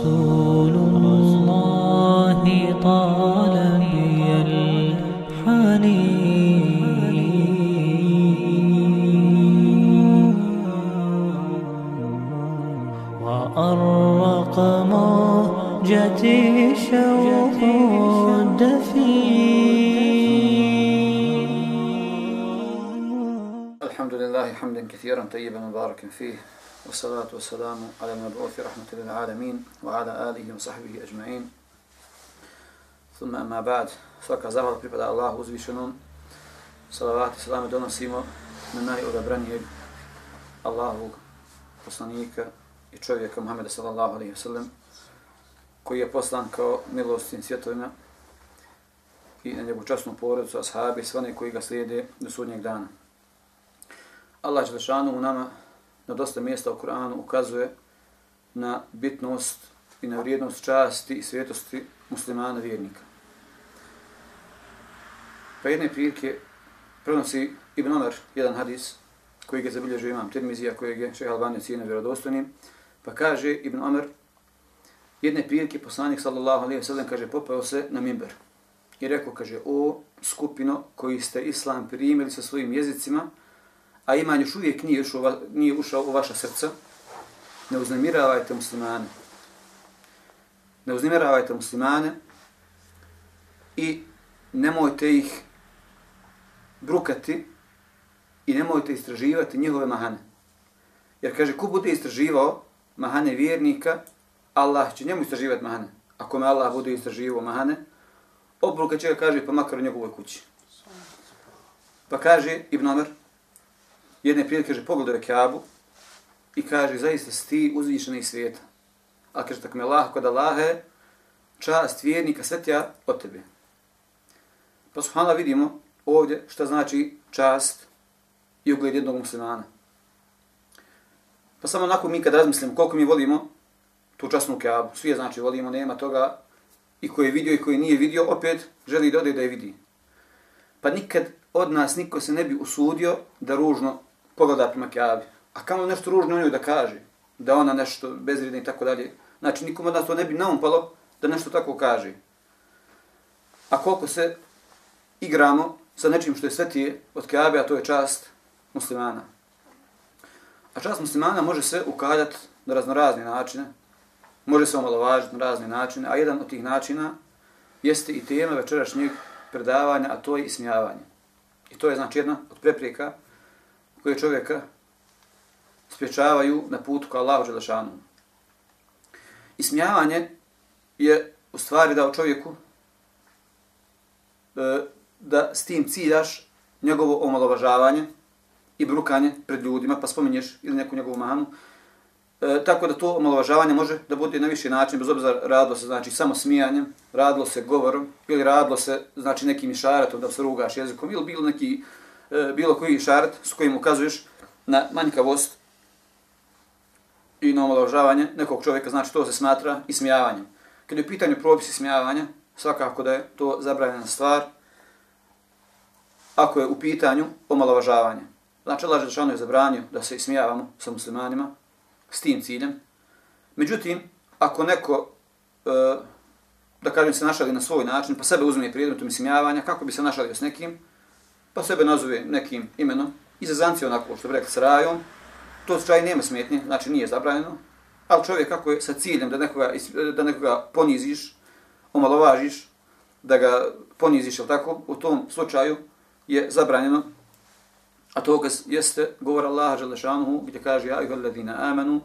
رسول الله طال بي الحنين. وأرق موجتي شوق الدفين. الحمد لله حمدا كثيرا طيبا مباركا فيه. والصلاة والسلام على المبعوث رحمة للعالمين وعلى آله وصحبه أجمعين ثم أما بعد svaka zahvala pripada Allahu uzvišenom salavat i salame donosimo na najodabranijeg Allahovog poslanika i čovjeka Muhammeda sallallahu alaihi wasallam koji je poslan kao milost svim svjetovima i na njegovu časnu porodicu, ashabi, sve one koji ga slijede do sudnjeg dana. Allah Đelešanu u nama na dosta mjesta u Koranu ukazuje na bitnost i na vrijednost časti i svjetosti muslimana vjernika. Pa jedne prilike prenosi Ibn Omer jedan hadis koji ga zabilježio imam Tirmizija kojeg je šeha Albanija cijena vjerodostojnim. Pa kaže Ibn Omer, jedne prilike poslanik sallallahu alaihi sallam kaže popao se na mimber. I rekao kaže o skupino koji ste islam primili sa svojim jezicima a iman još uvijek nije ušao, nije ušao u vaša srca, ne uznemiravajte muslimane. Ne uznemiravajte muslimane i nemojte ih brukati i nemojte istraživati njihove mahane. Jer kaže, ko bude istraživao mahane vjernika, Allah će njemu istraživati mahane. Ako me Allah bude istraživao mahane, obruka će ga kaže, pa makar u njegovoj kući. Pa kaže Ibn Omer, jedne prilike kaže, pogledaj Kabu i kaže, zaista si ti uzvišeni iz svijeta. A kaže, tako me Allah kod Allahe, čast vjernika svetja od tebe. Pa subhanallah vidimo ovdje šta znači čast i ugled jednog muslimana. Pa samo onako mi kad razmislimo koliko mi volimo tu časnu Kaabu, svi je znači volimo, nema toga i koji je vidio i koji nije vidio, opet želi da ode da je vidi. Pa nikad od nas niko se ne bi usudio da ružno pogleda prema Kjavi. A kamo nešto ružno o njoj da kaže, da ona nešto bezvredna i tako dalje. Znači nikom od nas to ne bi naumpalo da nešto tako kaže. A koliko se igramo sa nečim što je svetije od Kaabe, a to je čast muslimana. A čast muslimana može se ukaljati na raznorazne načine, može se omalovažiti na razne načine, a jedan od tih načina jeste i tema večerašnjeg predavanja, a to je ismijavanje. I to je znači jedna od preprijeka koje čovjeka spječavaju na putu kao Allahu Đelešanu. Ismijavanje je u stvari dao čovjeku e, da s tim ciljaš njegovo omalovažavanje i brukanje pred ljudima, pa spominješ ili neku njegovu manu, E, tako da to omalovažavanje može da bude na više način, bez obzira radilo se znači samo smijanjem, radilo se govorom ili radilo se znači nekim išaretom da se rugaš jezikom ili bilo neki E, bilo koji šart s kojim ukazuješ na manjkavost i na omalovažavanje nekog čovjeka, znači to se smatra ismijavanjem. Kad je u pitanju propisi ismijavanja, svakako da je to zabranjena stvar, ako je u pitanju omalovažavanje. Znači, Allah Želešanu je zabranio da se ismijavamo sa muslimanima, s tim ciljem. Međutim, ako neko, e, da kažem, se našali na svoj način, pa sebe uzme prijedmetom ismijavanja, kako bi se našalio s nekim, pa sebe nazove nekim imenom, izazanci onako, što bi rekli, s rajom, to čaj nema smetnje, znači nije zabranjeno, ali čovjek kako je sa ciljem da nekoga, da nekoga poniziš, omalovažiš, da ga poniziš, ili tako, u tom slučaju je zabranjeno. A to jeste govor Allaha Želešanuhu gdje kaže Ja iho ladina amanu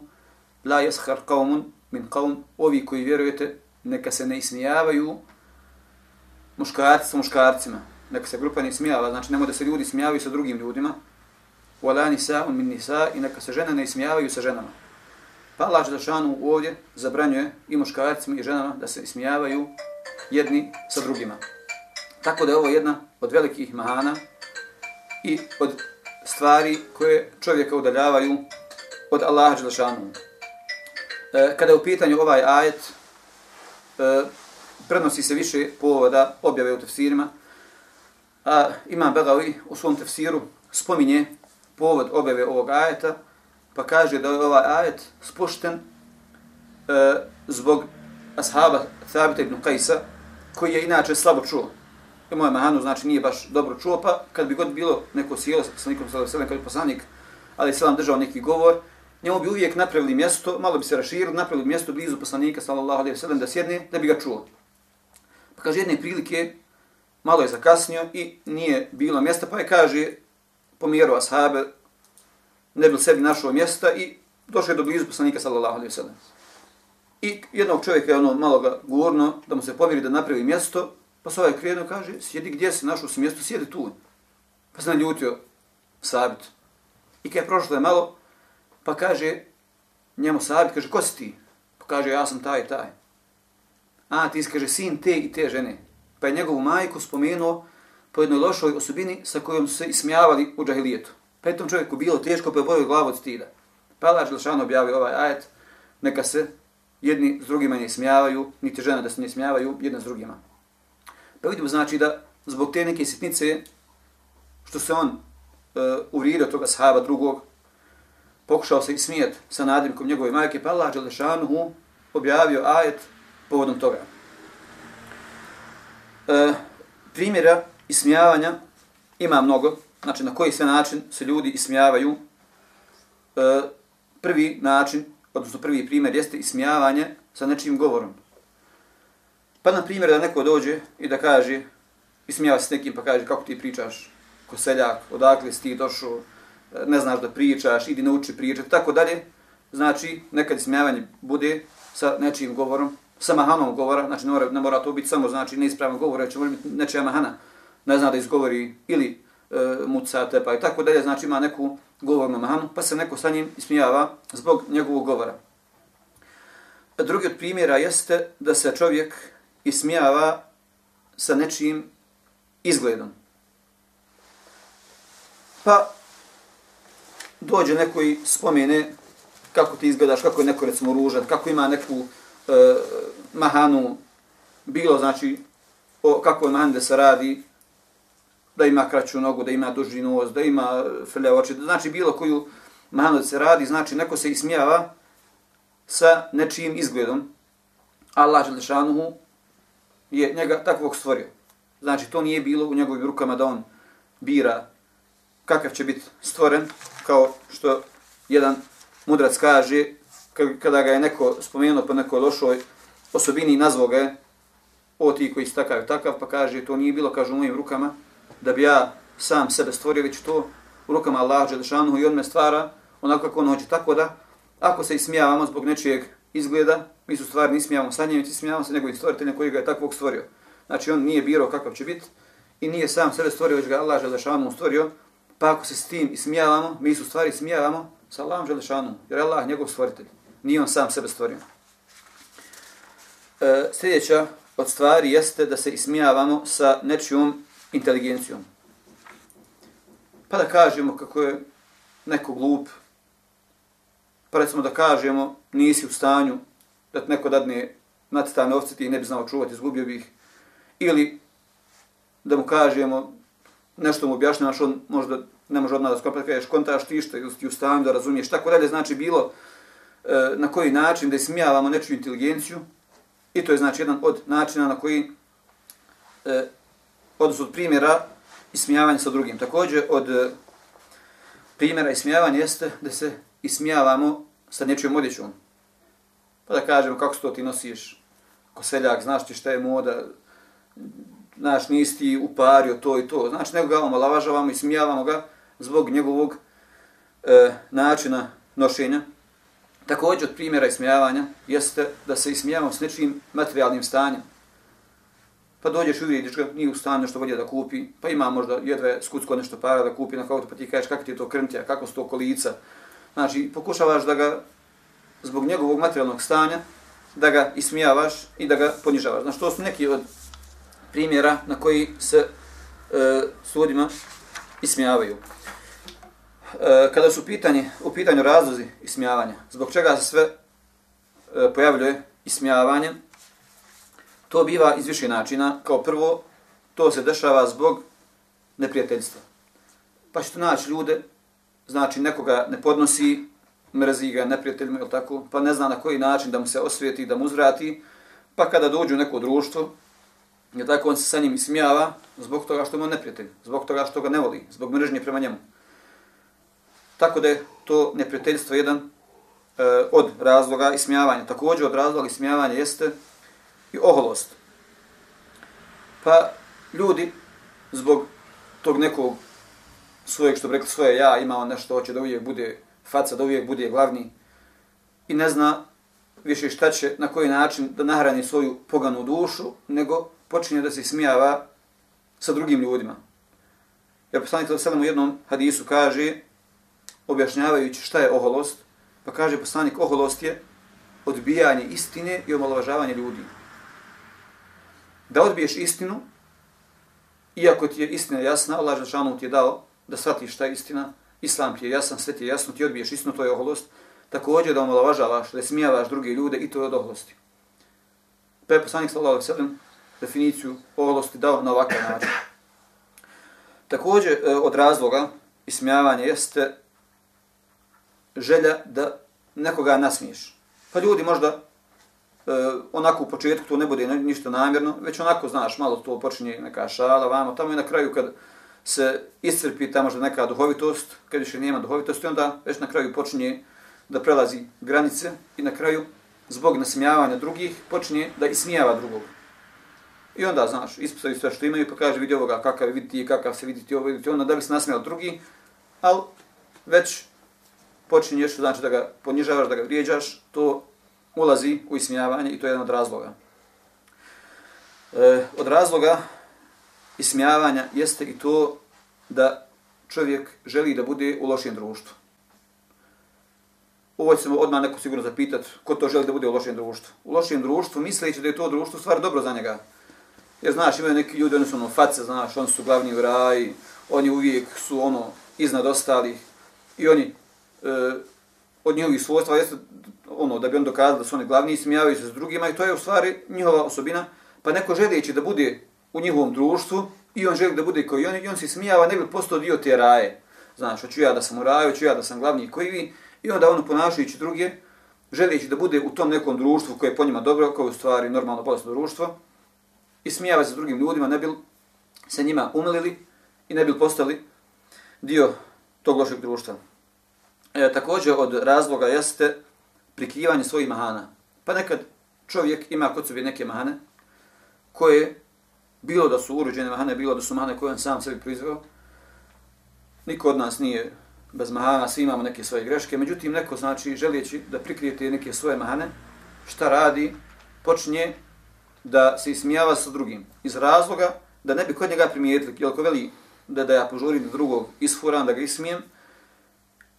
La jeshar qavmun min qavm Ovi koji vjerujete neka se ne ismijavaju muškarci sa muškarcima. Neka se grupa ne smijava, znači nemoj da se ljudi smijavaju sa drugim ljudima. Wala nisa'un min nisa i neka se žene ne smijavaju sa ženama. Pa Allah Želešanu ovdje zabranjuje i muškarcima i ženama da se smijavaju jedni sa drugima. Tako da je ovo jedna od velikih mahana i od stvari koje čovjeka udaljavaju od Allaha Đelešanu. E, kada je u pitanju ovaj ajet, e, prenosi se više povoda objave u tefsirima, a Imam Begavi u svom tefsiru spominje povod objave ovog ajeta, pa kaže da je ovaj ajet spušten e, zbog ashaba Thabita ibn Qajsa, koji je inače slabo čuo. I moja mahanu znači nije baš dobro čuo, pa kad bi god bilo neko sjelo sa poslanikom sallallahu alejhi kad bi poslanik ali selam držao neki govor, njemu bi uvijek napravili mjesto, malo bi se raširili, napravili mjesto blizu poslanika sallallahu alejhi ve sellem da sjedne da bi ga čuo. Pa kaže jedne prilike malo je zakasnio i nije bilo mjesta, pa je kaže pomjerao ashabe, ne bi sebi našao mjesta i došao je do blizu poslanika sallallahu alejhi ve sellem. I jednog čovjeka je ono malo ga gurno da mu se pomiri da napravi mjesto, pa se ovaj krenuo kaže, sjedi gdje si, našao si mjesto, sjedi tu. Pa se naljutio sabit. I kada je prošlo je malo, pa kaže, njemu sabit, kaže, ko si ti? Pa kaže, ja sam taj i taj. A, ti si, kaže, sin te i te žene. Pa je njegovu majku spomenuo po jednoj lošoj osobini sa kojom su se ismijavali u džahilijetu. Pa je tom čovjeku bilo teško, pa je bojio glavu od stida. Pa Allah Želšan objavio ovaj ajet, neka se jedni s drugima ne ismijavaju, niti žena da se ne ismijavaju jedna s drugima. Pa vidimo znači da zbog te neke sitnice, što se on uh, uvrijedio toga sahaba drugog, pokušao se ismijet sa nadimkom njegove majke, pa Allah Želešanuhu objavio ajet povodom toga e, primjera ismijavanja ima mnogo, znači na koji sve način se ljudi ismijavaju. E, prvi način odnosno prvi primjer, jeste ismijavanje sa nečim govorom. Pa na primjer da neko dođe i da kaže, ismijava se nekim pa kaže kako ti pričaš ko seljak, odakle si ti došao, ne znaš da pričaš, idi nauči pričati, tako dalje. Znači, nekad ismijavanje bude sa nečim govorom, sa mahanom govora, znači ne mora, ne mora to biti samo znači neispravan govor, već može biti nečija mahana, ne zna da izgovori ili e, muca, tepa i tako dalje, znači ima neku govornu mahanu, pa se neko sa njim ismijava zbog njegovog govora. Drugi od primjera jeste da se čovjek ismijava sa nečijim izgledom. Pa dođe neko i spomene kako ti izgledaš, kako je neko recimo ružan, kako ima neku e, mahanu, bilo znači o kako mahani da se radi, da ima kraću nogu, da ima duži nos, da ima frlja oči, znači bilo koju manu se radi, znači neko se ismijava sa nečijim izgledom. Allah Želešanuhu je njega takvog stvorio. Znači to nije bilo u njegovim rukama da on bira kakav će biti stvoren, kao što jedan mudrac kaže, kada ga je neko spomenuo pa po nekoj lošoj osobini i nazvao ga je, o ti koji si takav takav, pa kaže, to nije bilo, kaže, u mojim rukama, da bi ja sam sebe stvorio, već to u rukama Allah Đelešanuhu i on me stvara onako kako on hoće. Tako da, ako se ismijavamo zbog nečijeg izgleda, mi su stvari ne ismijavamo sa njim, ismijavamo se njegovim stvoriteljem koji ga je takvog stvorio. Znači, on nije birao kakav će biti i nije sam sebe stvorio, već ga Allah Đelešanuhu stvorio, pa ako se s tim ismijavamo, mi su stvari ismijavamo sa Allahom Đelešanuhu, jer Allah njegov stvoritelj. Nije on sam sebe stvorio. E, sljedeća od stvari jeste da se ismijavamo sa nečijom inteligencijom. Pa da kažemo kako je neko glup, pa recimo da kažemo nisi u stanju da ti neko dadne nacitane ovce ti ne bi znao čuvati, izgubio bih. Ili da mu kažemo nešto mu objašnjavaš, on možda ne može odmah da skopa, da kažeš kontaš ti što ti u stanju da razumiješ. Tako dalje znači bilo E, na koji način da ismijavamo nečiju inteligenciju i to je znači jedan od načina na koji e, odnosno od primjera ismijavanja sa drugim. Također od e, primjera ismijavanja jeste da se ismijavamo sa nečijom odjećom. Pa da kažemo kako se to ti nosiš ko seljak, znaš ti šta je moda, znaš nisi ti upario to i to. Znači nego ga omalavažavamo i smijavamo ga zbog njegovog e, načina nošenja. Također od primjera ismijavanja jeste da se ismijavamo s nečim materijalnim stanjem pa dođeš i vidiš ga, nije u stanju nešto volje da kupi, pa ima možda jedve skucko nešto para da kupi na kautu, pa ti kažeš kako ti je to krntija, kako su to kolica. Znači, pokušavaš da ga, zbog njegovog materijalnog stanja, da ga ismijavaš i da ga ponižavaš. Znači, to su neki od primjera na koji se e, sudima ismijavaju. E, kada su pitanje, u pitanju razlozi ismijavanja, zbog čega se sve e, pojavljuje ismijavanje, To biva iz više načina. Kao prvo, to se dešava zbog neprijateljstva. Pa ćete naći ljude, znači nekoga ne podnosi, mrzi ga neprijateljima ili tako, pa ne zna na koji način da mu se osvijeti, da mu uzvrati, pa kada dođu u neko društvo, je tako on se sa njim ismijava zbog toga što mu je neprijatelj, zbog toga što ga ne voli, zbog mržnje prema njemu. Tako da je to neprijateljstvo jedan e, od razloga ismijavanja. Također od razloga ismijavanja jeste i oholost. Pa ljudi zbog tog nekog svojeg, što bi rekli, svoje ja, imao nešto, hoće da uvijek bude faca, da uvijek bude glavni i ne zna više šta će, na koji način da nahrani svoju poganu dušu, nego počinje da se smijava sa drugim ljudima. Jer poslanik Sallam u jednom hadisu kaže, objašnjavajući šta je oholost, pa kaže poslanik, oholost je odbijanje istine i omalovažavanje ljudi. Da odbiješ istinu, iako ti je istina jasna, Allah Žešanu ti je dao da shvatiš šta je istina, Islam ti je jasan, sve ti je jasno, ti odbiješ istinu, to je oholost, također da omalovažavaš, da smijavaš druge ljude i to je od oholosti. Pa je poslanik sallallahu alaihi definiciju oholosti dao na ovakav način. Također e, od razloga ismijavanja jeste želja da nekoga nasmiješ. Pa ljudi možda e, onako u početku to ne bude ništa namjerno, već onako znaš, malo to počinje neka šala, vamo, tamo i na kraju kad se iscrpi ta možda neka duhovitost, kad više nema duhovitosti, onda već na kraju počinje da prelazi granice i na kraju zbog nasmijavanja drugih počinje da ismijava drugog. I onda, znaš, ispisaju sve što imaju pa kaže vidi ovoga kakav vidi ti, kakav se vidi ti ovo, vidi ti onda da bi se nasmijao drugi, ali već počinješ, znači da ga ponižavaš, da ga vrijeđaš, to ulazi u ismijavanje i to je jedan od razloga. E, od razloga ismijavanja jeste i to da čovjek želi da bude u lošem društvu. Ovo će se odmah neko sigurno zapitat ko to želi da bude u lošem društvu. U lošem društvu misleći da je to društvo stvar dobro za njega. Jer znaš, imaju neki ljudi, oni su ono face, znaš, oni su glavni u raji, oni uvijek su ono iznad ostalih i oni e, od njihovih svojstva jeste ono da bi on dokazao da su oni glavni i smijavaju se s drugima i to je u stvari njihova osobina. Pa neko želeći da bude u njihovom društvu i on želi da bude koji oni i on se smijava ne bi postao dio te raje. Znaš, hoću ja da sam u raju, hoću ja da sam glavni koji vi i onda ono ponašajući druge, želeći da bude u tom nekom društvu koje je po njima dobro, koje je u stvari normalno bolestno društvo, i smijava se s drugim ljudima, ne bi se njima umilili i ne bi postali dio tog lošeg društva. E, također od razloga jeste prikrivanje svojih mahana. Pa nekad čovjek ima kod sebe neke mahane koje, bilo da su urođene mahane, bilo da su mahane koje on sam sebi proizveo, niko od nas nije bez mahana, svi imamo neke svoje greške, međutim neko znači želijeći da prikrijete neke svoje mahane, šta radi, počinje da se ismijava sa drugim. Iz razloga da ne bi kod njega primijetili, jer ko veli da, da ja požurim do drugog isfuram, da ga ismijem,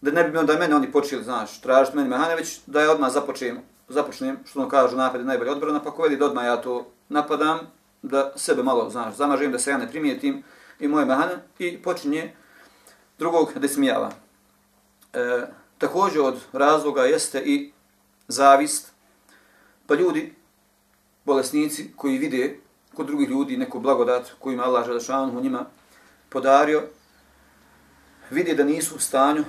da ne bi onda mene oni počeli, znaš, tražiti meni mehane, već da ja odmah započnem, započnem, što ono kažu, napad je najbolje odbrana, pa ko vidi da odmah ja to napadam, da sebe malo, znaš, zamažem, da se ja ne primijetim i moje mehane, i počinje drugog da smijava. E, također od razloga jeste i zavist, pa ljudi bolesnici koji vide kod drugih ljudi neku blagodat koju ima Allah Želešanu njima podario, vide da nisu u stanju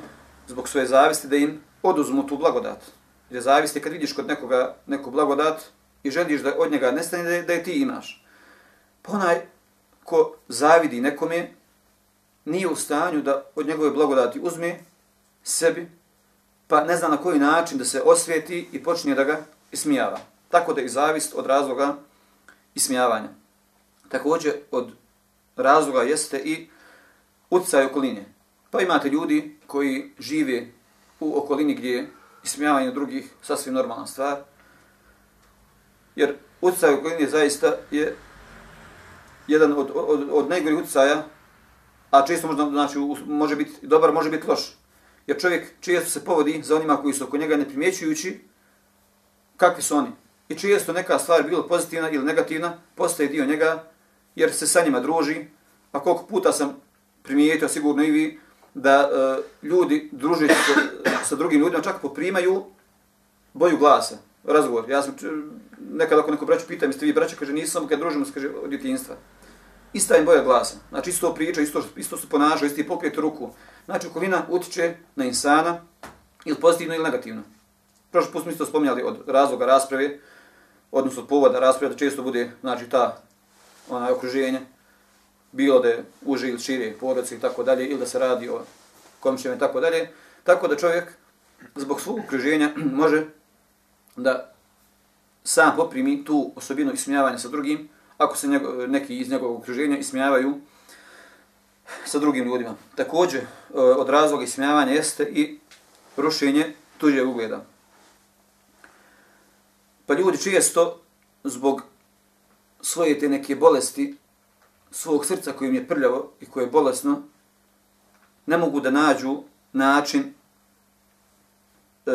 zbog svoje zavisti da im oduzmu tu blagodat. Jer zavist je kad vidiš kod nekoga neku blagodat i želiš da od njega nestane da, da je ti imaš. Pa onaj ko zavidi nekome nije u stanju da od njegove blagodati uzme sebi, pa ne zna na koji način da se osvijeti i počne da ga ismijava. Tako da je zavist od razloga ismijavanja. Također od razloga jeste i utjecaj okoline. Pa imate ljudi koji žive u okolini gdje je ismijavanje drugih sasvim normalna stvar. Jer utjecaj okoline zaista je jedan od, od, od najgorih utjecaja, a često možda, znači, može biti dobar, može biti loš. Jer čovjek često se povodi za onima koji su oko njega neprimjećujući kakvi su oni i često neka stvar bilo pozitivna ili negativna, postaje dio njega jer se sa njima druži. A koliko puta sam primijetio, sigurno i vi, da e, ljudi družeći sa, sa drugim ljudima čak poprimaju boju glasa, razgovor. Ja sam nekad ako neko braću pita, jeste vi braća, kaže nisam, kad družimo se, kaže od djetinjstva. Ista im boja glasa. Znači isto priča, isto, isto se ponaša, isti pokret ruku. Znači okolina utiče na insana ili pozitivno ili negativno. Prošli put smo isto spominjali od razloga rasprave, odnosno od povoda rasprave, da često bude znači, ta ona, okruženje, bilo da je uži ili šire porodice i tako dalje, ili da se radi o komšijama i tako dalje. Tako da čovjek zbog svog okruženja može da sam poprimi tu osobinu ismijavanja sa drugim, ako se njego, neki iz njegovog okruženja ismijavaju sa drugim ljudima. Također, e, od razloga ismijavanja jeste i rušenje tuđe ugleda. Pa ljudi često zbog svoje te neke bolesti, svog srca kojim je prljavo i koje je bolesno, ne mogu da nađu način e,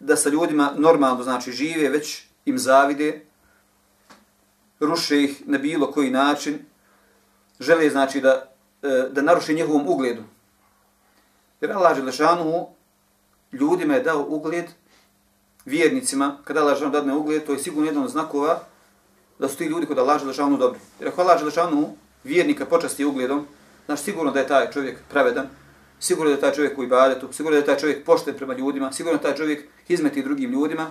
da sa ljudima normalno znači žive, već im zavide, ruše ih na bilo koji način, žele znači da, e, da naruše njihovom ugledu. Jer Allah Želešanu ljudima je dao ugled vjernicima, kada Allah Želešanu dadne ugled, to je sigurno jedan od znakova da su ti ljudi kod Allah Želešanu dobri. Jer ako Allah Želešanu vjernika počasti ugledom, znaš sigurno da je taj čovjek pravedan, sigurno da je taj čovjek u ibadetu, sigurno da je taj čovjek pošten prema ljudima, sigurno da je taj čovjek izmeti drugim ljudima,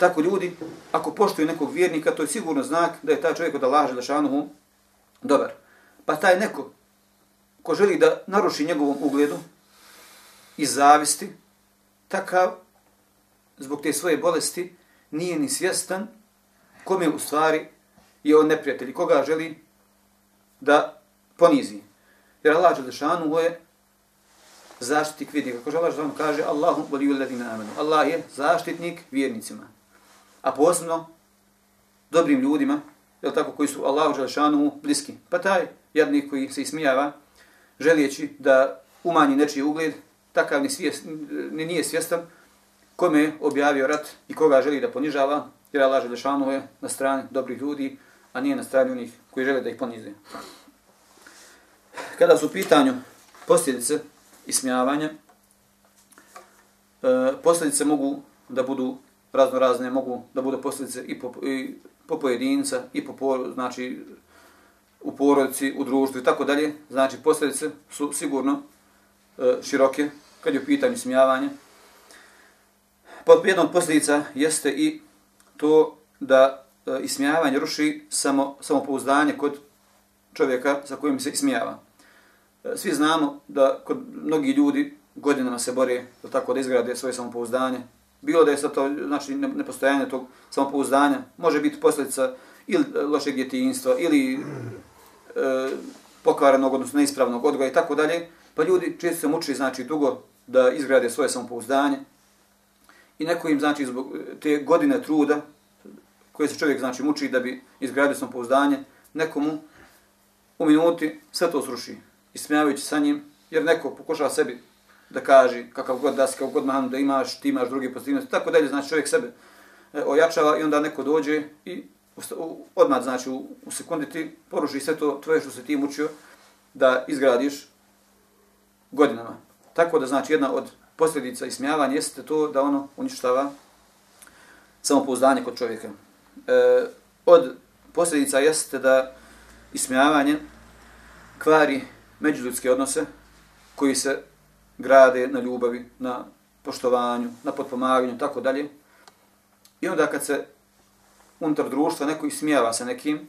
Tako ljudi, ako poštuju nekog vjernika, to je sigurno znak da je taj čovjek od Allaha Želešanu dobar. Pa taj neko ko želi da naruši njegovom ugledu i zavisti, takav, zbog te svoje bolesti, nije ni svjestan kome u stvari je on neprijatelj, koga želi da ponizi. Jer Allah Đelešanu je zaštitnik vidi. Kako Allah Đelešanu kaže, Allahu voliju ladina amenu. Allah je zaštitnik vjernicima a posebno dobrim ljudima, je tako, koji su Allahu Đelešanu bliski. Pa taj jednik koji se ismijava, želijeći da umanji nečiji ugled, takav ni, svijest, ni nije svjestan kome je objavio rat i koga želi da ponižava, jer Allah Đelešanu je na strani dobrih ljudi, a nije na strani onih koji žele da ih ponize. Kada su u pitanju posljedice ismijavanja, e, posljedice mogu da budu razno razne mogu da budu posljedice i po, i po pojedinca i po por, znači u porodici, u društvu i tako dalje. Znači posljedice su sigurno e, široke kad je u pitanju smijavanja. Pod jednom posljedica jeste i to da e, ismijavanje ruši samo samopouzdanje kod čovjeka sa kojim se ismijava. E, svi znamo da kod mnogi ljudi godinama se bore da tako da izgrade svoje samopouzdanje, Bilo da je sad to, znači, nepostojanje tog samopouzdanja, može biti posljedica ili e, lošeg djetinjstva, ili e, pokvarenog, odnosno neispravnog odgoja i tako dalje. Pa ljudi često se muči, znači, dugo da izgrade svoje samopouzdanje. I neko im, znači, zbog te godine truda, koje se čovjek, znači, muči da bi izgradio samopouzdanje, nekomu u minuti sve to sruši, ismijavajući sa njim, jer neko pokušava sebi da kaže kakav god da si, kakav god mahanu da imaš, ti imaš drugi pozitivnosti, tako dalje, znači čovjek sebe e, ojačava i onda neko dođe i odmah, znači u, u sekundi ti poruši sve to tvoje što se ti mučio da izgradiš godinama. Tako da znači jedna od posljedica ismijavanja jeste to da ono uništava samopouzdanje kod čovjeka. E, od posljedica jeste da ismijavanje kvari međuljudske odnose koji se grade na ljubavi, na poštovanju, na potpomaganju, tako dalje. I onda kad se unutar društva neko ismijava sa nekim,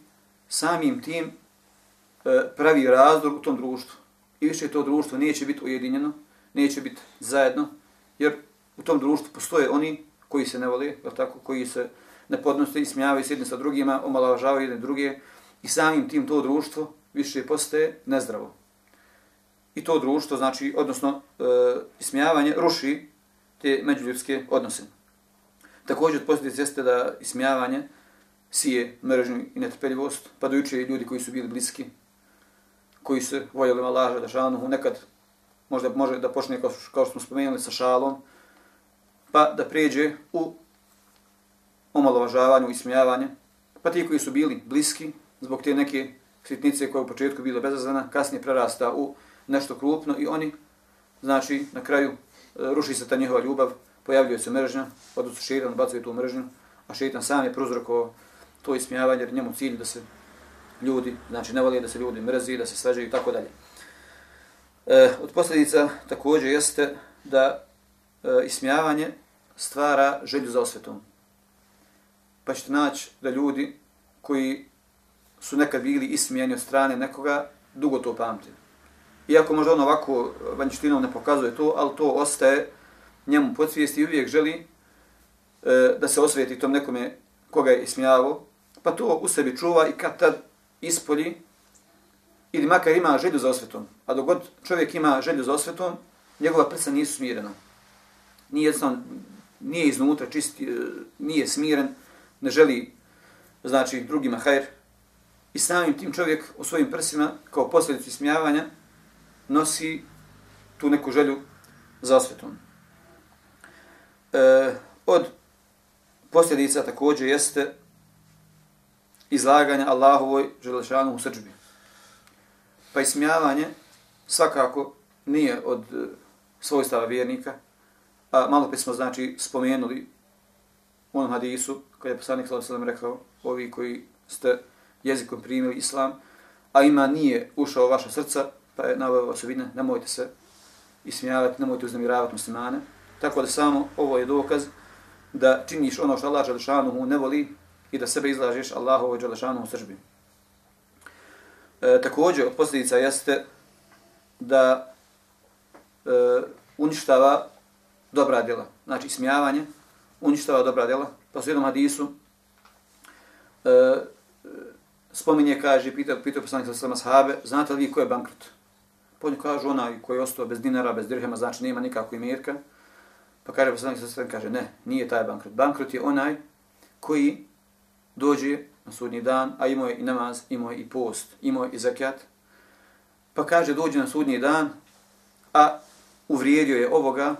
samim tim e, pravi razdor u tom društvu. I više to društvo neće biti ujedinjeno, neće biti zajedno, jer u tom društvu postoje oni koji se ne vole, tako, koji se ne podnose i smijavaju se jedni sa drugima, omalovažavaju jedne druge i samim tim to društvo više postaje nezdravo i to društvo, znači, odnosno, e, ismijavanje ruši te međuljudske odnose. Također, posljedice jeste da ismijavanje sije mržnju i netrpeljivost, pa dojuče ljudi koji su bili bliski, koji se voljeli malaža da šanuhu, nekad možda može da počne, kao, kao što smo spomenuli, sa šalom, pa da pređe u omalovažavanju i smijavanje, pa ti koji su bili bliski, zbog te neke sitnice koja u početku bila bezazlena, kasnije prerasta u nešto krupno i oni, znači, na kraju e, ruši se ta njihova ljubav, pojavljuje se mržnja, odnosno šeitan bacuje tu mržnju, a šeitan sam je prozrako to ismijavanje, jer njemu cilj da se ljudi, znači ne voli da se ljudi mrzi, da se svađaju i tako dalje. E, od posljedica također jeste da e, ismijavanje stvara želju za osvetom. Pa ćete naći da ljudi koji su nekad bili ismijeni od strane nekoga, dugo to pamte. Iako možda on ovako vanjštinom ne pokazuje to, ali to ostaje njemu podsvijesti i uvijek želi e, da se osvijeti tom nekome koga je ismijavao, pa to u sebi čuva i kad tad ispolji ili makar ima želju za osvetom. A dok god čovjek ima želju za osvetom, njegova prsa nisu smirena. Nije, sam, nije iznutra čist, e, nije smiren, ne želi znači drugima hajr. I samim tim čovjek u svojim prsima, kao posljedicu ismijavanja, nosi tu neku želju za osvetom. E, od posljedica također jeste izlaganja Allahovoj želešanu u srđbi. Pa ismijavanje svakako nije od svojstava vjernika, a malo pe smo znači spomenuli u onom hadisu, kada je poslanik s.a.v. rekao, ovi koji ste jezikom primili islam, a ima nije ušao vaša srca, pa je naveo osobine, nemojte se ismijavati, nemojte uznemiravati muslimane. Tako da samo ovo je dokaz da činiš ono što Allah Đelešanuhu ne voli i da sebe izlažeš Allahovoj Đelešanuhu sržbi. E, također, posljedica jeste da e, uništava dobra djela. Znači, ismijavanje, uništava dobra djela. Pa su jednom hadisu e, spominje, kaže, pitao, pitao poslanik sa svema sahabe, znate li vi ko je bankrut? Pa oni kažu onaj koji je ostao bez dinara, bez dirhema, znači nema nikakvog imirka. Pa kaže poslanik sa svema, kaže, ne, nije taj bankrut. Bankrut je onaj koji dođe na sudnji dan, a imao je i namaz, imao je i post, imao je i zakat. Pa kaže, dođe na sudnji dan, a uvrijedio je ovoga,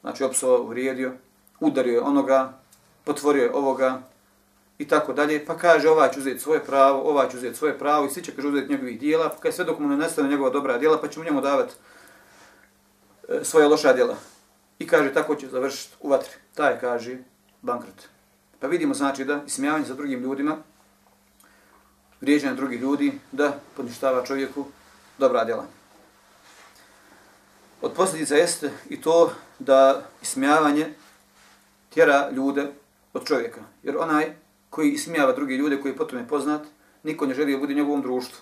znači opsovao, uvrijedio, udario je onoga, potvorio je ovoga, i tako dalje, pa kaže ova će uzeti svoje pravo, ova će uzeti svoje pravo i svi će kaže uzeti njegovih dijela, pa kaže sve dok mu ne nestane njegova dobra dijela, pa ćemo njemu davati e, svoje loša dijela. I kaže tako će završiti u vatri. Taj kaže bankrot. Pa vidimo znači da ismijavanje sa drugim ljudima, vrijeđanje drugih ljudi, da poništava čovjeku dobra djela. Od posljedica jeste i to da ismijavanje tjera ljude od čovjeka. Jer onaj koji ismijava druge ljude koji potom je poznat, niko ne želi da bude u njegovom društvu.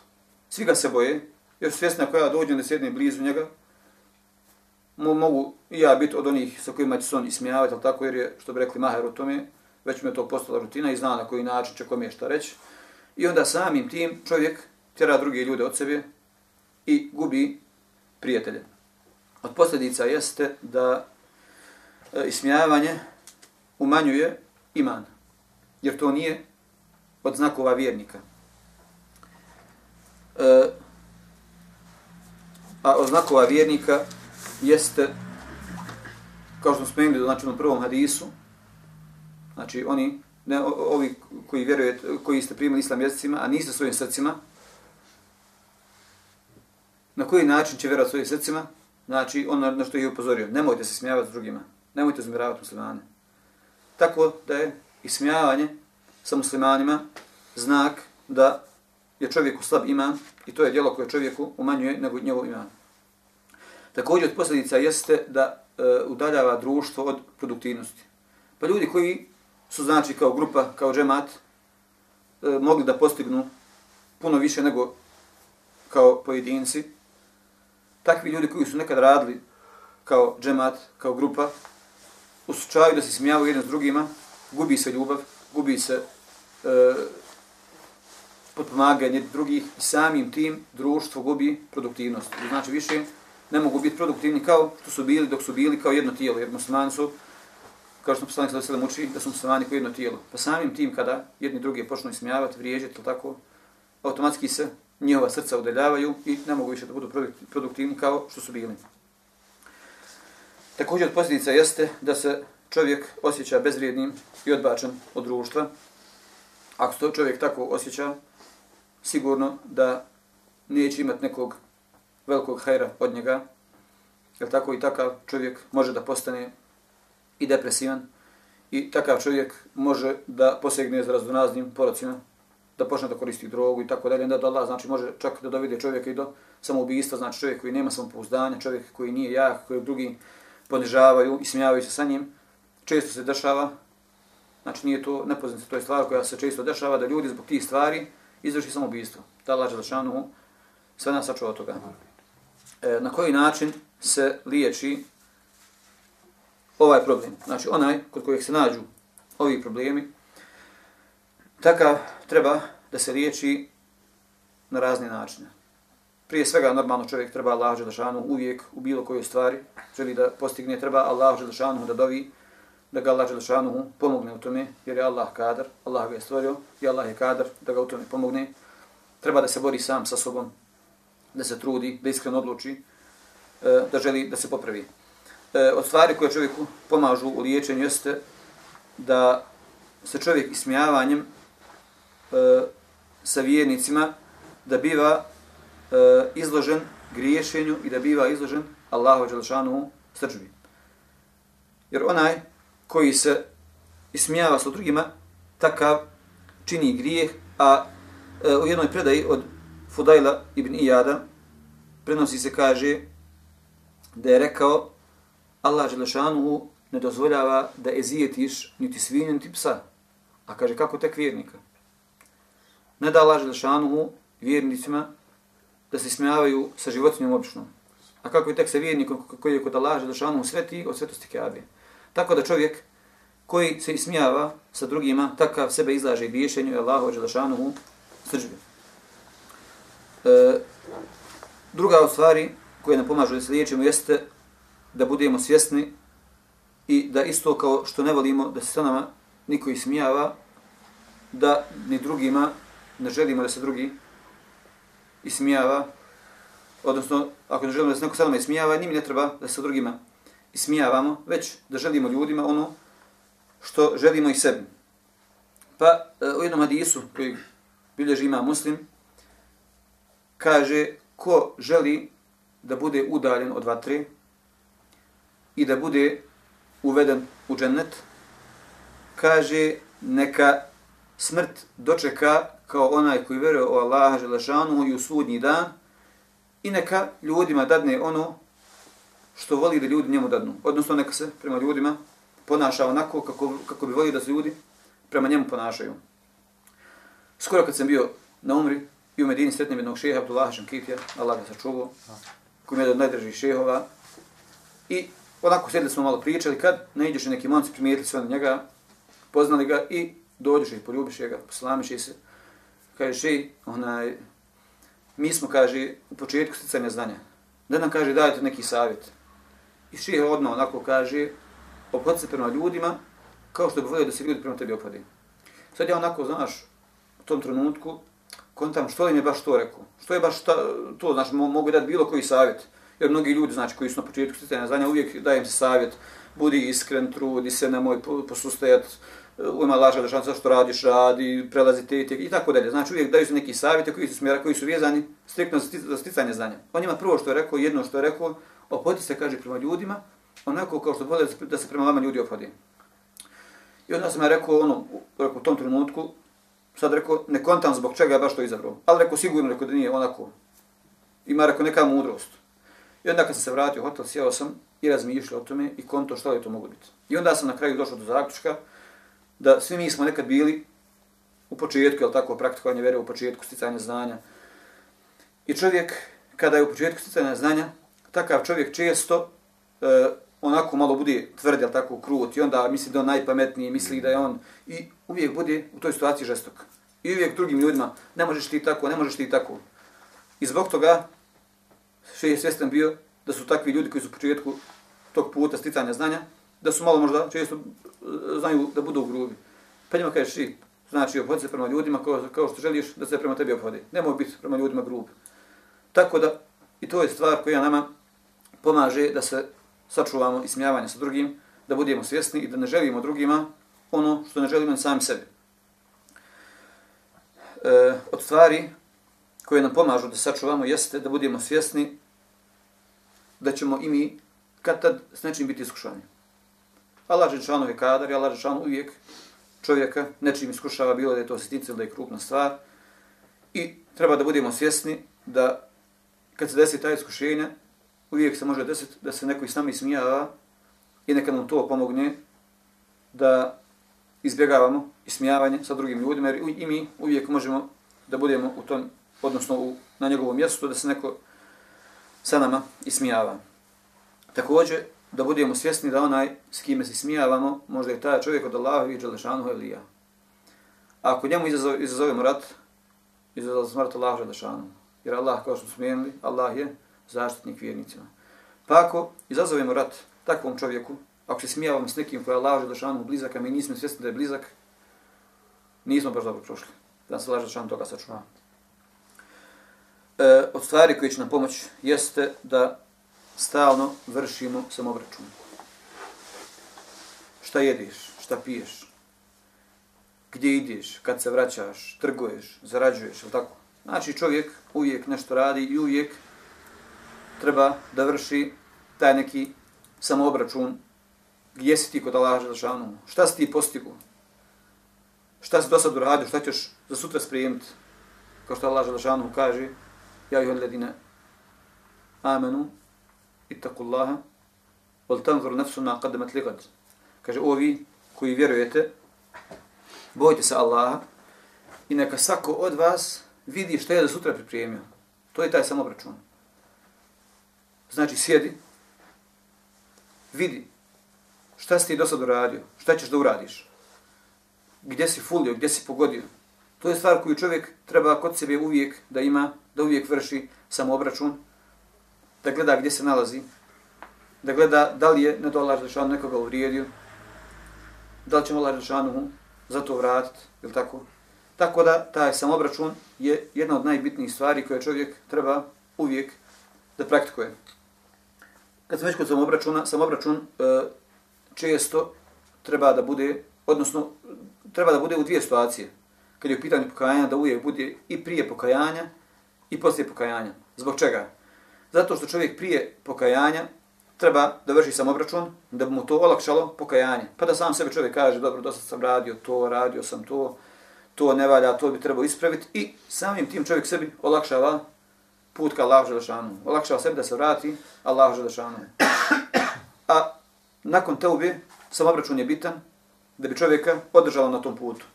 Svi ga se boje, jer svjesna koja dođe da sjedne blizu njega, mogu i ja biti od onih sa kojima će se on ismijavati, ali tako jer je, što bi rekli Maher u tome, već mi je to postala rutina i zna na koji način će kom je šta reći. I onda samim tim čovjek tjera druge ljude od sebe i gubi prijatelje. Od posljedica jeste da e, ismijavanje umanjuje iman jer to nije od znakova vjernika. E, a od znakova vjernika jeste, kao što smo spomenuli znači, na prvom hadisu, znači oni, ne, ovi koji vjerujete, koji ste primili islam jezicima, a niste svojim srcima, na koji način će vjerovati svojim srcima, znači ono na što je upozorio, nemojte se smijavati s drugima, nemojte zmiravati muslimane. Tako da je ismijavanje sa muslimanima znak da je čovjeku slab iman i to je djelo koje čovjeku umanjuje nego njegov iman. Također od posljedica jeste da e, udaljava društvo od produktivnosti. Pa ljudi koji su znači kao grupa, kao džemat, e, mogli da postignu puno više nego kao pojedinci, takvi ljudi koji su nekad radili kao džemat, kao grupa, u slučaju da se smijavaju jedan s drugima, gubi se ljubav, gubi se e, potpomaganje drugih i samim tim društvo gubi produktivnost. Znači više ne mogu biti produktivni kao što su bili dok su bili kao jedno tijelo, jer muslimani su, kao što poslanik sada sada muči, da su muslimani kao jedno tijelo. Pa samim tim kada jedni drugi počnu ismijavati, vrijeđati, tako, automatski se njihova srca udaljavaju i ne mogu više da budu produktivni kao što su bili. Također od posljedica jeste da se čovjek osjeća bezvrijednim i odbačen od društva. Ako se to čovjek tako osjeća, sigurno da neće imati nekog velikog hajra od njega, jer tako i takav čovjek može da postane i depresivan. I takav čovjek može da posegne za razdonaznim porocima, da počne da koristi drogu i tako dalje, da Allah znači može čak da dovede čovjeka i do samoubistva, znači čovjek koji nema samopouzdanja, čovjek koji nije jak, koji je drugi ponižavaju i smijavaju se sa njim. Često se dešava, znači nije to nepoznato, to je stvar koja se često dešava, da ljudi zbog tih stvari izvrši samoubistvo. Da lađe Đelešanu sve nas sačuva od toga. E, na koji način se liječi ovaj problem? Znači onaj kod kojeg se nađu ovi problemi, takav treba da se liječi na razne načine. Prije svega, normalno čovjek treba Allah Đelešanu uvijek u bilo kojoj stvari želi da postigne, treba Allah Đelešanu da dovi, da ga Allah Đelešanu pomogne u tome, jer je Allah kadar, Allah ga je stvorio i Allah je kadar da ga u tome pomogne. Treba da se bori sam sa sobom, da se trudi, da iskreno odluči, e, da želi da se popravi. E, od stvari koje čovjeku pomažu u liječenju jeste da se čovjek ismijavanjem e, sa vjernicima da biva E, izložen griješenju i da biva izložen Allahu Đelešanu srđbi. Jer onaj koji se ismijava sa drugima, takav čini grijeh, a e, u jednoj predaji od Fudajla ibn Iyada prenosi se kaže da je rekao Allah Đelešanu ne dozvoljava da ezijetiš niti svinje, niti psa. A kaže kako tek vjernika? Ne da Allah Đelešanu vjernicima da se smijavaju sa životinjom običnom. A kako je tek sa vjernikom koji je kod Allaha Želešanu sveti od svetosti Kaabe. Tako da čovjek koji se ismijava sa drugima, takav sebe izlaže i biješenju je Allahu Želešanu srđbe. E, druga od stvari koje nam pomažu da se liječimo jeste da budemo svjesni i da isto kao što ne volimo da se sa nama niko ismijava, da ni drugima ne želimo da se drugi ismijava, odnosno ako ne želimo da se neko sa nama ismijava, njim ne treba da se drugima ismijavamo, već da želimo ljudima ono što želimo i sebi. Pa e, u jednom hadisu koji bilježi ima muslim, kaže ko želi da bude udaljen od vatre i da bude uveden u džennet, kaže neka smrt dočeka kao onaj koji veruje u Allaha Želešanu i u sudnji dan i neka ljudima dadne ono što voli da ljudi njemu dadnu. Odnosno neka se prema ljudima ponaša onako kako, kako bi volio da se ljudi prema njemu ponašaju. Skoro kad sam bio na umri i u Medini sretnem jednog šeha Abdullaha Šankitija, Allah ga sačuvao, koji je jedan od najdržih šehova. I onako sjedili smo malo pričali, kad ne ideš neki momci, primijetili sve na njega, poznali ga i dođeš i poljubiš ga, poslamiš se kaže, še, onaj, mi smo, kaže, u početku sticanja znanja. Da nam kaže, dajte neki savjet. I še odmah onako kaže, opod se prema ljudima, kao što bi volio da se ljudi prema tebi opadi. Sad ja onako, znaš, u tom trenutku, kontam što im je baš to rekao. Što je baš ta, to, znači, mogu dati bilo koji savjet. Jer mnogi ljudi, znači, koji su na početku sticanja znanja, uvijek dajem se savjet, budi iskren, trudi se, nemoj posustajati, ima laža da šansa što radiš, radi, prelazi te i tako dalje. Znači uvijek daju se neki savjeti koji su smjera, koji su vezani striktno za sticanje znanja. On ima prvo što je rekao, jedno što je rekao, opodi se, kaže, prema ljudima, onako kao što vode da se prema vama ljudi opodi. I onda sam ja rekao, ono, rekao, u tom trenutku, sad rekao, ne kontam zbog čega je baš to izabrao. Ali rekao, sigurno, rekao da nije onako. Ima, rekao, neka mudrost. I onda kad sam se vratio u hotel, sjeo sam i razmišljao o tome i konto što li to mogu biti. I onda sam na kraju došao do zaključka, da svi mi smo nekad bili u početku, jel tako, praktikovanje vere u početku sticanja znanja. I čovjek, kada je u početku sticanja znanja, takav čovjek često e, onako malo bude tvrd, jel tako, krut, i onda misli da on najpametniji, misli da je on, i uvijek bude u toj situaciji žestok. I uvijek drugim ljudima, ne možeš ti tako, ne možeš ti tako. I zbog toga, še je svjestan bio, da su takvi ljudi koji su u početku tog puta sticanja znanja, da su malo možda često e, znaju da budu grubi. Pa njima kažeš i, znači obhodi se prema ljudima kao, kao što želiš da se prema tebi obhodi. Nemoj biti prema ljudima grub. Tako da, i to je stvar koja nama pomaže da se sačuvamo i smijavanje sa drugim, da budemo svjesni i da ne želimo drugima ono što ne želimo sami sebi. E, od stvari koje nam pomažu da sačuvamo jeste da budemo svjesni da ćemo i mi kad tad s nečim biti iskušani. Allah Žešanu je kadar i Allah Žešanu uvijek čovjeka nečim iskušava bilo da je to sitnica ili da je krupna stvar. I treba da budemo svjesni da kad se desi ta iskušenja, uvijek se može desiti da se neko i s nami smijava i neka nam to pomogne da izbjegavamo ismijavanje sa drugim ljudima, jer i mi uvijek možemo da budemo u tom, odnosno u, na njegovom mjestu, da se neko sa nama ismijava. Također, da budemo svjesni da onaj s kime se smijavamo, možda je taj čovjek od Allaha i Đelešanu Elija. Ako njemu izazovemo rat, izazovemo smrt Allaha Đelešanu. Jer Allah, kao što smo smijenili, Allah je zaštitnik vjernicima. Pa ako izazovemo rat takvom čovjeku, ako se smijavamo s nekim koja laže Đelešanu blizak, a mi nismo svjesni da je blizak, nismo baš dobro prošli. Da se laže Đelešanu toga sačuva. E, od stvari koje će nam pomoći jeste da stalno vršimo samobračun. Šta jedeš, šta piješ, gdje ideš, kad se vraćaš, trguješ, zarađuješ, ili tako? Znači čovjek uvijek nešto radi i uvijek treba da vrši taj neki samoobračun gdje si ti kod Allah Želešanu, šta si ti postigu, šta si do sad uradio, šta ćeš za sutra sprijemiti, kao što Allah Želešanu kaže, ja ih ledine amenu, ittaqullaha wal tanzur nafsun ma qaddamat ligad kaže ovi koji vjerujete bojte se Allaha i neka svako od vas vidi šta je za sutra pripremio. To je taj samobračun. Znači sjedi vidi šta si ti do sad uradio šta ćeš da uradiš gdje si fulio, gdje si pogodio. To je stvar koju čovjek treba kod sebe uvijek da ima da uvijek vrši samoobračun da gleda gdje se nalazi, da gleda da li je na to Allah Želešanu nekoga uvrijedio, da li ćemo Allah Žešanu za to vratiti, ili tako? Tako da taj samobračun je jedna od najbitnijih stvari koje čovjek treba uvijek da praktikuje. Kad sam već kod samobračuna, samobračun e, često treba da bude, odnosno treba da bude u dvije situacije. Kad je u pitanju pokajanja, da uvijek bude i prije pokajanja i poslije pokajanja. Zbog čega? Zato što čovjek prije pokajanja treba da vrši samobračun, da bi mu to olakšalo pokajanje. Pa da sam sebe čovjek kaže, dobro, dosta sam radio to, radio sam to, to ne valja, to bi trebao ispraviti i samim tim čovjek sebi olakšava put ka Allahu Želešanu. Olakšava sebi da se vrati Allahu Želešanu. A nakon teube, samobračun je bitan da bi čovjeka održalo na tom putu.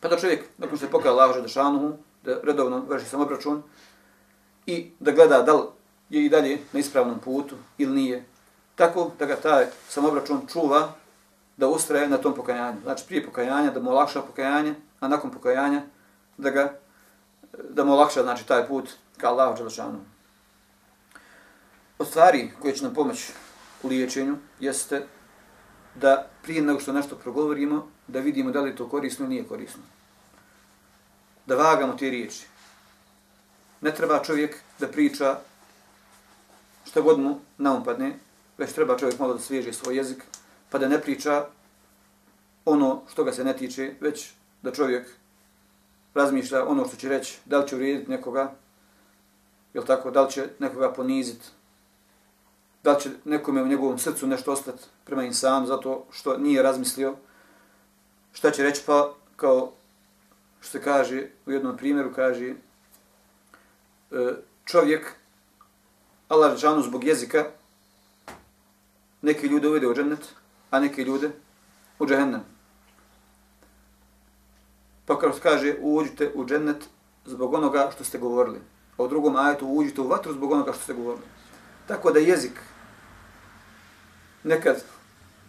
Pa da čovjek, nakon što se pokaja Allahu Želešanu, da redovno vrši samobračun i da gleda da li je i dalje na ispravnom putu ili nije. Tako da ga taj samobračun čuva da ustraje na tom pokajanju. Znači prije pokajanja da mu olakša pokajanje, a nakon pokajanja da ga da mu olakša znači taj put ka Allahu dželešanu. Od stvari koje će nam pomoći u liječenju jeste da prije nego što nešto progovorimo, da vidimo da li to korisno ili nije korisno. Da vagamo te riječi. Ne treba čovjek da priča šta god mu naumpadne, već treba čovjek malo da svježi svoj jezik, pa da ne priča ono što ga se ne tiče, već da čovjek razmišlja ono što će reći, da li će urijediti nekoga, jel tako, da li će nekoga poniziti, da li će nekome u njegovom srcu nešto ostati prema insanu, zato što nije razmislio šta će reći, pa kao što se kaže u jednom primjeru, kaže e, čovjek Allah Žešanu zbog jezika neke ljude uvede u džennet, a neke ljude u džehennem. Pa kao kaže, uđite u džennet zbog onoga što ste govorili. A u drugom ajetu uđite u vatru zbog onoga što ste govorili. Tako da jezik nekad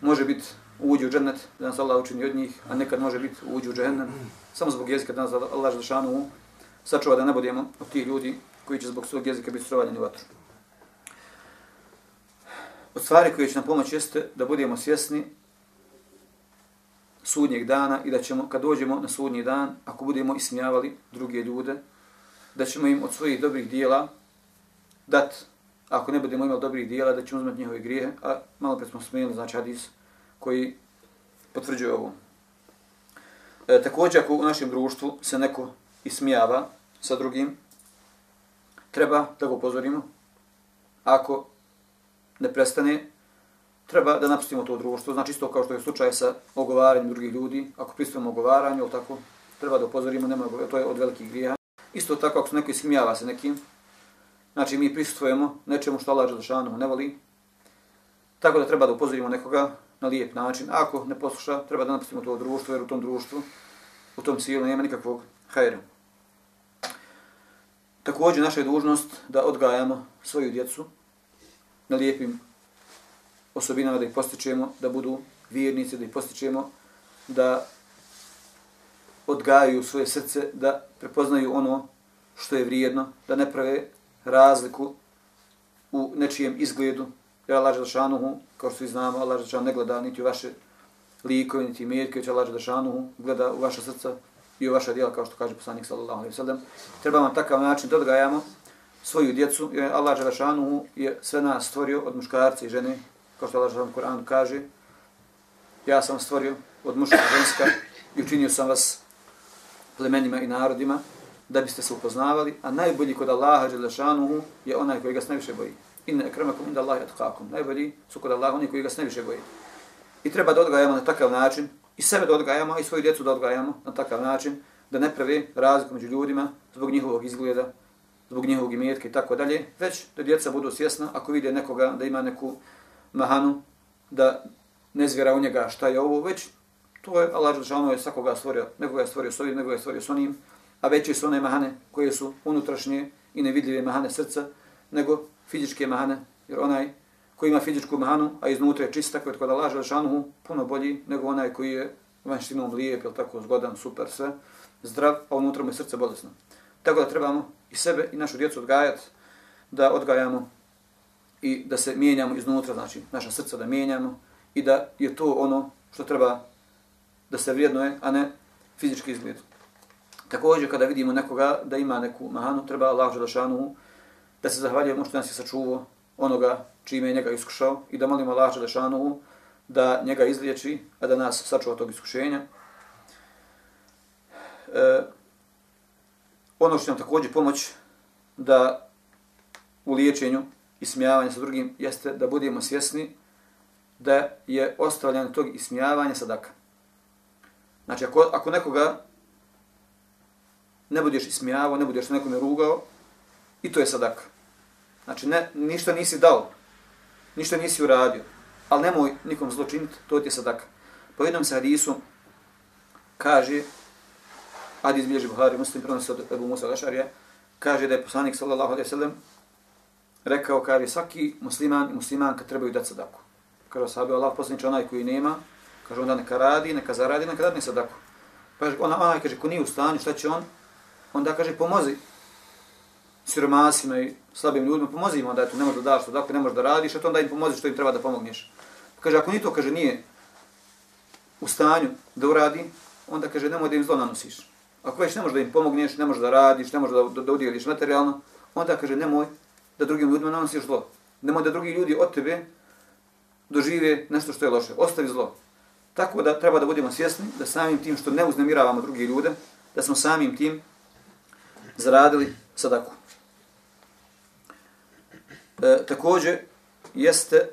može biti uđi u džennet, da nas Allah učini od njih, a nekad može biti uđi u džehennem, samo zbog jezika da nas Allah Žešanu sačuva da ne budemo od tih ljudi koji će zbog svog jezika biti strovaljeni u vatru. Od stvari koje će nam pomoći jeste da budemo svjesni sudnjeg dana i da ćemo, kad dođemo na sudnji dan, ako budemo ismijavali druge ljude, da ćemo im od svojih dobrih dijela dat, ako ne budemo imali dobrih dijela, da ćemo uzmati njihove grijehe, a malo pred smo smijenili, znači hadis koji potvrđuje ovo. E, također, ako u našem društvu se neko ismijava sa drugim, treba da ga upozorimo. Ako ne prestane, treba da napustimo to društvo. Znači isto kao što je slučaj sa ogovaranjem drugih ljudi, ako pristupimo ogovaranju, tako, treba da upozorimo, nema, to je od velikih grija. Isto tako ako se neko ismijava se nekim, znači mi pristupujemo nečemu što Allah Želešanu ne voli, Tako da treba da upozorimo nekoga na lijep način. Ako ne posluša, treba da napustimo to društvo, jer u tom društvu, u tom cilju nema nikakvog hajera. Također, naša je dužnost da odgajamo svoju djecu na lijepim osobinama, da ih postičemo, da budu vjernici, da ih postičemo, da odgajaju svoje srce, da prepoznaju ono što je vrijedno, da ne prave razliku u nečijem izgledu. Ja Allah Želšanuhu, kao što svi znamo, Allah Želšanuhu ne gleda niti u vaše likove, niti imetke, već Allah Želšanuhu gleda u vaša srca i u vaša djela, kao što kaže poslanik sallallahu alaihi sallam. Treba vam takav način da odgajamo svoju djecu, jer Allah Želešanu je sve nas stvorio od muškarca i žene, kao što Allah Želešanu Kur'an kaže, ja sam stvorio od muška ženska i učinio sam vas plemenima i narodima, da biste se upoznavali, a najbolji kod Allaha Đelešanuhu je onaj koji ga se najviše boji. Inna ekramakum inda Allahi atkakum. Najbolji su kod Allaha oni koji ga se najviše boji. I treba da odgajamo na takav način, i sebe da odgajamo, i svoju djecu da odgajamo na takav način, da ne pravi razliku među ljudima zbog njihovog izgleda, zbog njihovog imetka i tako dalje, već da djeca budu svjesna ako vide nekoga da ima neku mahanu, da ne zvjera u njega šta je ovo, već to je Allah Đelešanuhu ono je svakoga stvorio, nekoga je stvorio s ovim, nekoga je stvorio s onim, a veće su one mahane koje su unutrašnje i nevidljive mahane srca, nego fizičke mahane, jer onaj koji ima fizičku mahanu, a iznutra je čist, tako je kod Allah Želešanuhu, puno bolji nego onaj koji je vanštinom lijep, ili tako zgodan, super, sve, zdrav, a unutra mu je srce bolesno. Tako da trebamo i sebe i našu djecu odgajati, da odgajamo i da se mijenjamo iznutra, znači naša srca da mijenjamo i da je to ono što treba da se vrijednoje, a ne fizički izgled. Također, kada vidimo nekoga da ima neku mahanu, treba Allah Želešanu da se zahvaljujemo ono što nas je sačuvao onoga čime je njega iskušao i da molimo Allah Želešanu da njega izliječi, a da nas sačuva tog iskušenja. E, ono što nam također pomoć da u liječenju i smijavanju sa drugim jeste da budemo svjesni da je ostavljanje tog ismijavanja sadaka. Znači, ako, ako nekoga ne budeš ismijavao, ne budeš nekome rugao, i to je sadaka. Znači, ne, ništa nisi dao, ništa nisi uradio, ali nemoj nikom zlo činiti, to ti je sadaka. Po jednom se hadisu kaže, hadis bilježi Buhari, muslim prenosi od Ebu Musa Gašarija, kaže da je poslanik sallallahu alaihi sallam rekao, kaže, svaki musliman i muslimanka trebaju dati sadaku. Kaže, sahabe, Allah poslaniče onaj koji nema, kaže, onda neka radi, neka zaradi, neka dadne sadaku. Pa ona, onaj kaže, ko nije u stanju, šta će on? onda kaže pomozi siromasima i slabim ljudima, pomozi im onda, eto, ne možeš da daš sadaku, ne možeš da radiš, eto onda im pomozi što im treba da pomogneš. Pa kaže, ako ni to, kaže, nije u stanju da uradi, onda kaže, nemoj da im zlo nanosiš. Ako već ne možeš da im pomogneš, ne možeš da radiš, ne možeš da, da, da udjeliš materijalno, onda kaže, nemoj da drugim ljudima nanosiš zlo. Nemoj da drugi ljudi od tebe dožive nešto što je loše. Ostavi zlo. Tako da treba da budemo svjesni da samim tim što ne uznemiravamo drugi ljude, da smo samim tim zaradili sadaku. E, također, jeste,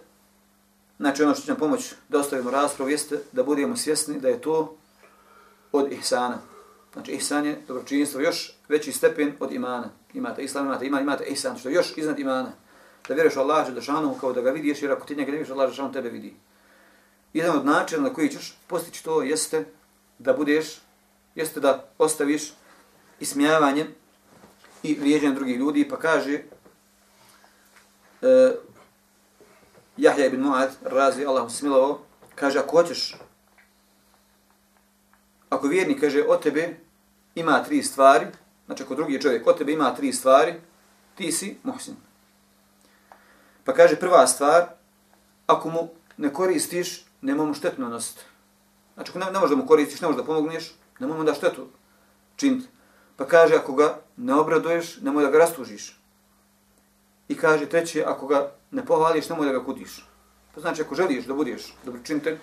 znači ono što će nam pomoći da ostavimo raspravu, jeste da budemo svjesni da je to od ihsana. Znači, ihsan je dobročinstvo, još veći stepen od imana. Imate islam, imate iman, imate ihsan, što je još iznad imana. Da vjeruješ Allah, da kao da ga vidiš, jer ako ti njega ne vidiš, Allah, Đelešanu tebe vidi. Jedan od načina na koji ćeš postići to jeste da budeš, jeste da ostaviš ismijavanje i vrijeđanje drugih ljudi, pa kaže uh, Jahja ibn Mu'ad, razi Allah smilovo, kaže, ako hoćeš, ako vjernik kaže, o tebe ima tri stvari, znači ako drugi čovjek, kod tebe ima tri stvari, ti si muhsin. Pa kaže, prva stvar, ako mu ne koristiš, nema mu štetno nositi. Znači, ako ne, ne možeš da mu koristiš, ne možeš da pomogneš, nemoj mu da štetu činiti. Pa kaže, ako ga ne obraduješ, nemoj da ga rastužiš. I kaže, treće, ako ga ne pohvališ, nemoj da ga kudiš. Pa znači, ako želiš da budeš dobročinitelj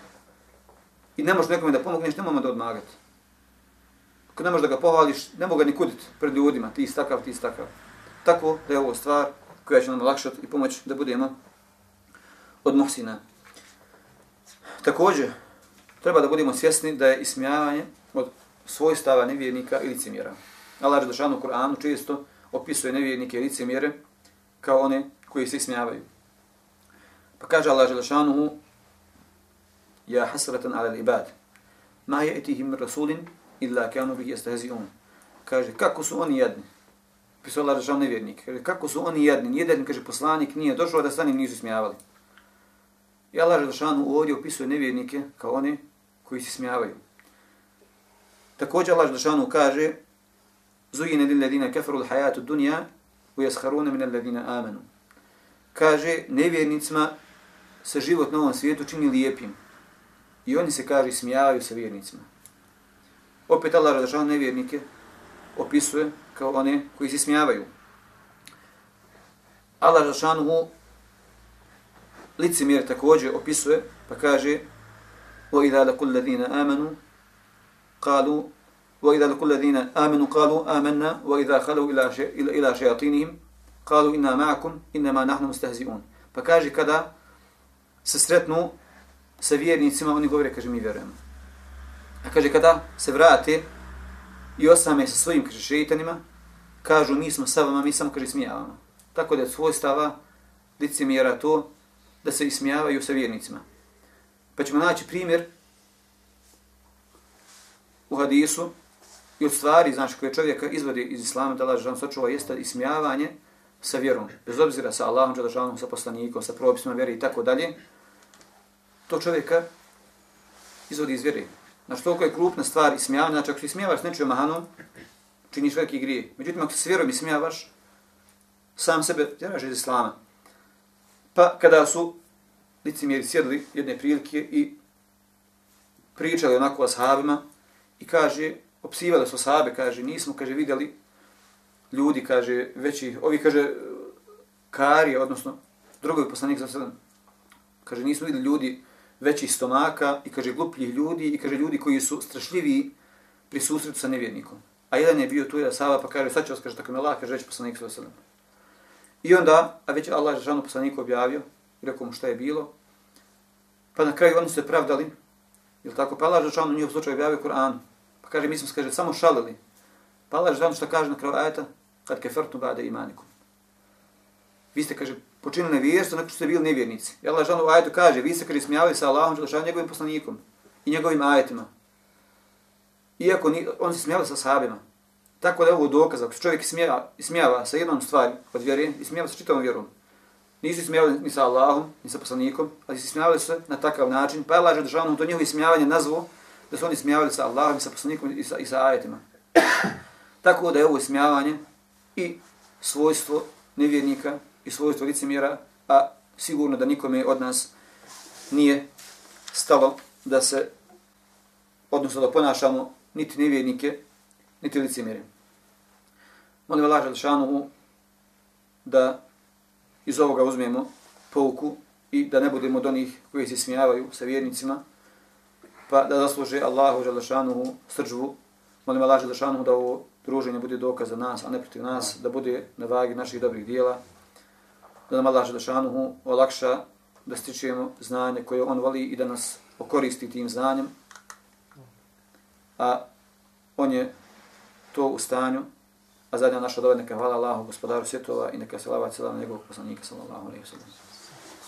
i ne možeš nekome da pomogneš, nemoj da odmagati. Ako ne možeš da ga pohvališ, ne mogu ga ni kuditi pred ljudima, ti istakav, ti istakav. Tako da je ovo stvar koja će nam lakšati i pomoći da budemo od muhsina. Također, treba da budemo svjesni da je ismijavanje od svojstava nevjernika i licemjera. Allah Žešanu u Kur'anu često opisuje nevjernike i licemjere kao one koji se ismijavaju. Pa kaže Allah Želešanuhu, Ja hasratan ala ibad, ma je etihim rasulin illa kanu bih jestahziun. Kaže, kako su oni jedni? Pisao Allah Želešanuhu nevjernik. Kaže, kako su oni jedni? Nijedan, kaže, poslanik nije došao da sa njim nisu smijavali. I Allah Želešanuhu ovdje opisuje nevjernike kao one koji se smijavaju. Također Allah Želešanuhu kaže, Zujine lil ladina kafaru l'hajatu dunja, u jesharune min ladina amanu. Kaže, nevjernicima se život na ovom svijetu čini lijepim. I oni se, kaže, smijavaju sa vjernicima Opet Allah razlišao nevjernike opisuje kao one koji se smijavaju. Allah razlišao licemjer također opisuje, pa kaže وَإِذَا لَكُلْ الَّذِينَ آمَنُوا قَالُوا وإذا لقوا الذين آمنوا قالوا آمنا وإذا خلوا إلى إلى شياطينهم قالوا إنا معكم إنما نحن مستهزئون فكاجي كذا se sretnu sa vjernicima, oni govore, kaže, mi vjerujemo. A kaže, kada se vrate i osame sa svojim, kaže, šeitanima, kažu, mi smo sa vama, mi samo, kaže, smijavamo. Tako da je svoj stava licemjera to da se ismijavaju sa vjernicima. Pa ćemo naći primjer u hadisu i od stvari, znači, koje čovjeka izvodi iz islama, da lažem sačuva, jeste ismijavanje sa vjerom, bez obzira sa Allahom, Đalašanom, sa poslanikom, sa propisima vjeri i tako dalje, to čovjeka izvodi iz vjere. Znači, toliko je krupna stvar ismijavanje, znači, ako se ismijavaš s nečijom mahanom, činiš veliki grije. Međutim, ako se s vjerom ismijavaš, sam sebe tjeraš iz islama. Pa, kada su licimjeri sjedli jedne prilike i pričali onako o sahabima i kaže, opsivali su sahabe, kaže, nismo, kaže, vidjeli ljudi, kaže, veći, ovi, kaže, karije, odnosno, drugovi poslanik za sedam, kaže, nismo vidjeli ljudi veći stomaka i, kaže, glupljih ljudi i, kaže, ljudi koji su strašljivi pri susretu sa nevjernikom. A jedan je bio tu je Sava pa kaže, sad će vas, kaže, tako me Allah, kaže, reći poslanik za sedam. I onda, a već Allah je žanu poslaniku objavio, i rekao mu šta je bilo, pa na kraju oni su se pravdali, ili tako, pa Allah je žanu njihov slučaj objavio Kur'an, Pa kaže, mi smo se, kaže, samo šalili. Pa Allah je što kaže na kraju ajeta, kad kefertu bade imanikum. Vi ste, kaže, počinili nevjerstvo, nakon što ste bili nevjernici. I Allah je ajetu kaže, vi se kaže, smijavaju sa Allahom, Đelešanu, njegovim poslanikom i njegovim ajetima. Iako ni, on se smijavali sa sahabima. Tako da je ovo dokaz, ako se čovjek smijava, smijava sa jednom stvari od vjere i smijava sa čitavom vjerom, nisu smijavali ni sa Allahom, ni sa poslanikom, ali se smijavali se na takav način, pa je Allah je to njihovo smijavanje nazvao da su oni smijavali sa Allahom i sa poslanikom i sa, i sa ajetima. Tako da je ovo smijavanje i svojstvo nevjernika i svojstvo licemjera, a sigurno da nikome od nas nije stalo da se, odnosno da ponašamo niti nevjernike, niti licemjere. Molim Allah Želšanu da iz ovoga uzmemo pouku i da ne budemo od onih koji se smijavaju sa vjernicima, pa da zasluže Allahu Želešanuhu srđbu. Molim Allah Želešanuhu da ovo druženje bude dokaz za nas, a ne protiv nas, da bude na vagi naših dobrih dijela. Da nam Allah Želešanuhu olakša da stičemo znanje koje on voli i da nas okoristi tim znanjem. A on je to u stanju, a zadnja naša dova neka hvala Allahu, gospodaru svjetova i neka se lava cijela njegovog poslanika, sallallahu alaihi wa sallam.